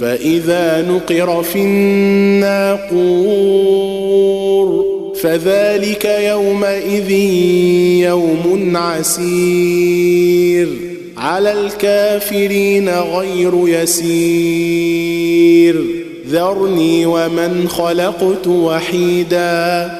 فإذا نقر في الناقور فذلك يومئذ يوم عسير على الكافرين غير يسير ذرني ومن خلقت وحيدا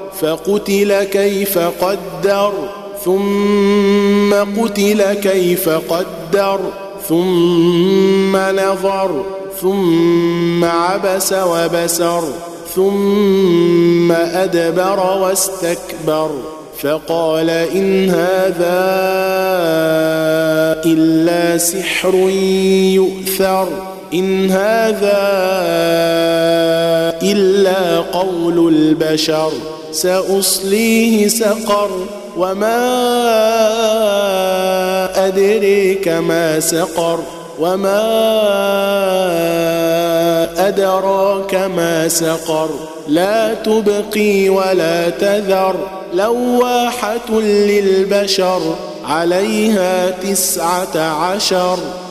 فقتل كيف قدر ثم قتل كيف قدر ثم نظر ثم عبس وبسر ثم أدبر واستكبر. فقال إن هذا إلا سحر يؤثر إن هذا إلا قول البشر. سأصليه سقر وما أدريك ما سقر وما أدراك ما سقر لا تبقي ولا تذر لواحة للبشر عليها تسعة عشر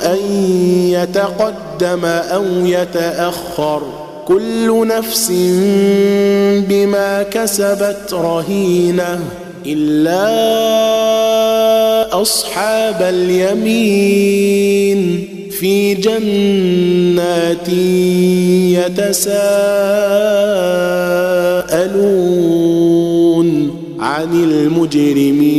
أن يتقدم أو يتأخر كل نفس بما كسبت رهينة إلا أصحاب اليمين في جنات يتساءلون عن المجرمين.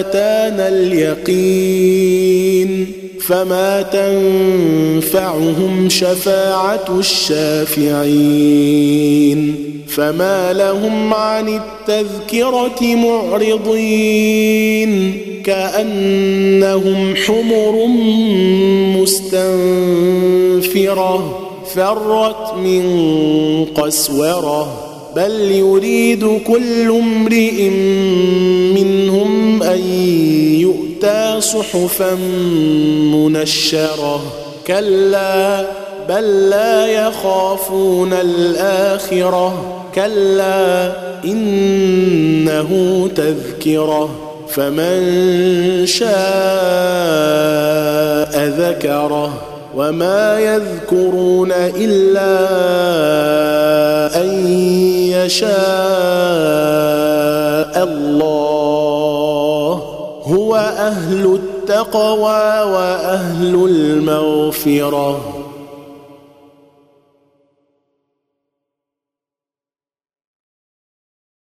أتانا اليقين فما تنفعهم شفاعة الشافعين فما لهم عن التذكرة معرضين كأنهم حمر مستنفرة فرت من قسورة بل يريد كل امرئ منهم أن يؤتى صحفا منشرة. كلا بل لا يخافون الآخرة. كلا إنه تذكرة. فمن شاء ذكره. وما يذكرون إلا أن يشاء الله. أهل التقوى وأهل المغفرة.